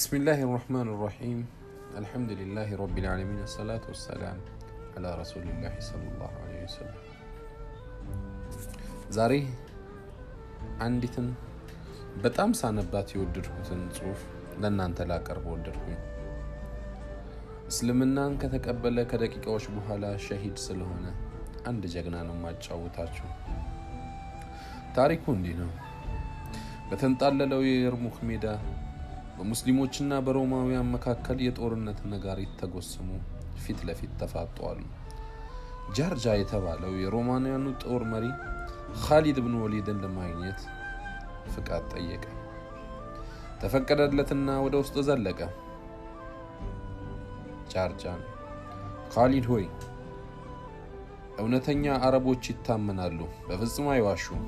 بسم الله الرحمن الرحيم الحمد لله رب العالمين الصلاة والسلام على رسول الله صلى الله عليه وسلم ዛሬ አንዲትን በጣም ሳነባት የወደድኩትን ጽሁፍ ለእናንተ ላቀርብ ወደድኩኝ። እስልምናን ከተቀበለ ከደቂቃዎች በኋላ ሸሂድ ስለሆነ አንድ ጀግና ነው የማጫውታችሁ። ታሪኩ እንዲህ ነው። በተንጣለለው የየርሙክ ሜዳ በሙስሊሞችና በሮማውያን መካከል የጦርነት ነጋሪት ተጎስሞ ፊት ለፊት ተፋጠዋል። ጃርጃ የተባለው የሮማውያኑ ጦር መሪ ካሊድ ብን ወሊድን ለማግኘት ፍቃድ ጠየቀ። ተፈቀደለትና ወደ ውስጥ ዘለቀ። ጃርጃን ካሊድ ሆይ እውነተኛ አረቦች ይታመናሉ፣ በፍጹም አይዋሹም።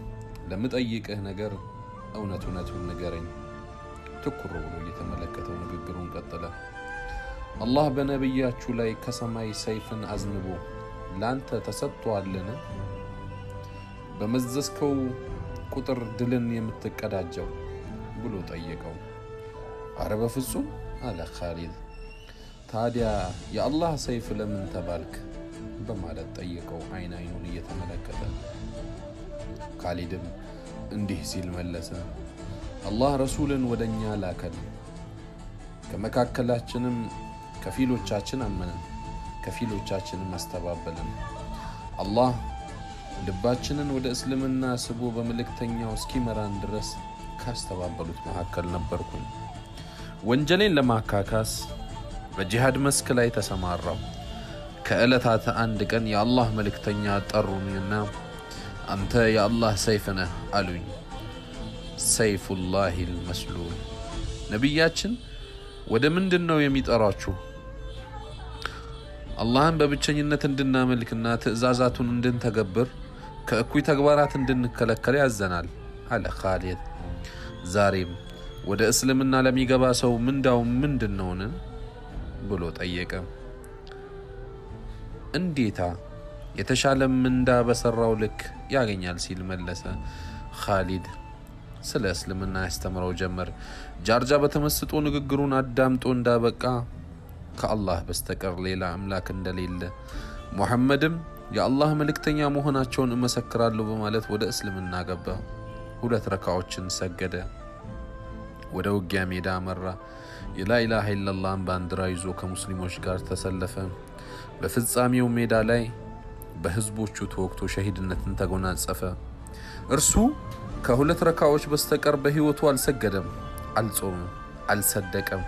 ለምጠይቅህ ነገር እውነት እውነቱን ንገረኝ። ትኩር ብሎ እየተመለከተው ንግግሩን ቀጠለ። አላህ በነቢያችሁ ላይ ከሰማይ ሰይፍን አዝንቦ ላንተ ተሰጥቶአልን? በመዘዝከው ቁጥር ድልን የምትቀዳጀው ብሎ ጠየቀው። አረ በፍጹም አለ ካሊድ። ታዲያ የአላህ ሰይፍ ለምን ተባልክ? በማለት ጠየቀው አይን አይኑን እየተመለከተ። ካሊድም እንዲህ ሲል መለሰ። አላህ ረሱልን ወደ እኛ ላከን፣ ከመካከላችንም ከፊሎቻችን አመንን፣ ከፊሎቻችንም አስተባበልን። አላህ ልባችንን ወደ እስልምና ስቦ በመልእክተኛው እስኪመራን ድረስ ካስተባበሉት መካከል ነበርኩኝ። ወንጀሌን ለማካካስ በጂሃድ መስክ ላይ ተሰማራው። ከዕለታት አንድ ቀን የአላህ መልእክተኛ ጠሩኝና አንተ የአላህ ሰይፍ ነህ አሉኝ። ሰይፉላሂ ልመስሉል ነቢያችን ወደ ምንድን ነው የሚጠሯችሁ? አላህን በብቸኝነት እንድናመልክና ትእዛዛቱን እንድንተገብር ከእኩይ ተግባራት እንድንከለከል ያዘናል አለ ካሊድ። ዛሬም ወደ እስልምና ለሚገባ ሰው ምንዳው ምንድን ነውን ብሎ ጠየቀ። እንዴታ የተሻለ ምንዳ በሰራው ልክ ያገኛል ሲል መለሰ ካሊድ። ስለ እስልምና ያስተምረው ጀመር። ጃርጃ በተመስጦ ንግግሩን አዳምጦ እንዳበቃ ከአላህ በስተቀር ሌላ አምላክ እንደሌለ ሙሐመድም የአላህ መልእክተኛ መሆናቸውን እመሰክራለሁ በማለት ወደ እስልምና ገባ። ሁለት ረካዎችን ሰገደ። ወደ ውጊያ ሜዳ አመራ። የላኢላሃ ኢለላህን ባንዲራ ይዞ ከሙስሊሞች ጋር ተሰለፈ። በፍጻሜው ሜዳ ላይ በህዝቦቹ ተወግቶ ሸሂድነትን ተጎናጸፈ። እርሱ ከሁለት ረካዎች በስተቀር በህይወቱ አልሰገደም፣ አልጾምም፣ አልሰደቀም።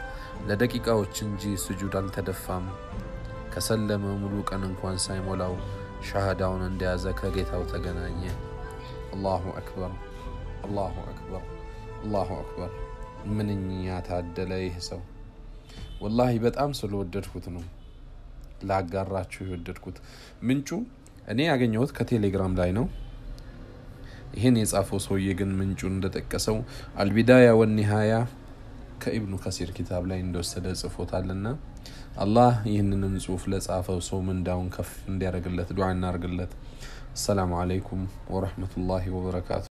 ለደቂቃዎች እንጂ ስጁድ አልተደፋም። ከሰለመ ሙሉ ቀን እንኳን ሳይሞላው ሻሃዳውን እንደያዘ ከጌታው ተገናኘ። አላሁ አክበር፣ አላሁ አክበር፣ አላሁ አክበር። ምንኛ ታደለ ይህ ሰው! ወላሂ በጣም ስለወደድኩት ነው ላጋራችሁ የወደድኩት። ምንጩ እኔ ያገኘሁት ከቴሌግራም ላይ ነው። ይህን የጻፈው ሰውዬ ግን ምንጩን እንደጠቀሰው አልቢዳያ ወኒሃያ ከኢብኑ ከሲር ኪታብ ላይ እንደወሰደ ጽፎታልና አላህ ይህንንም ጽሁፍ ለጻፈው ሰው ምንዳውን ከፍ እንዲያደርግለት ዱዓ እናርግለት። አሰላሙ አለይኩም ወረህመቱላሂ ወበረካቱ።